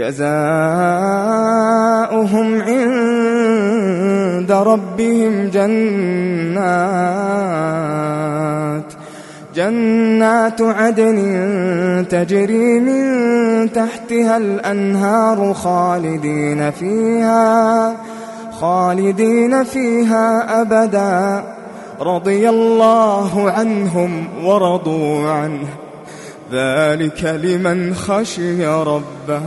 جزاؤهم عند ربهم جنات جنات عدن تجري من تحتها الأنهار خالدين فيها خالدين فيها أبدا. رضي الله عنهم ورضوا عنه. ذلك لمن خشي ربه.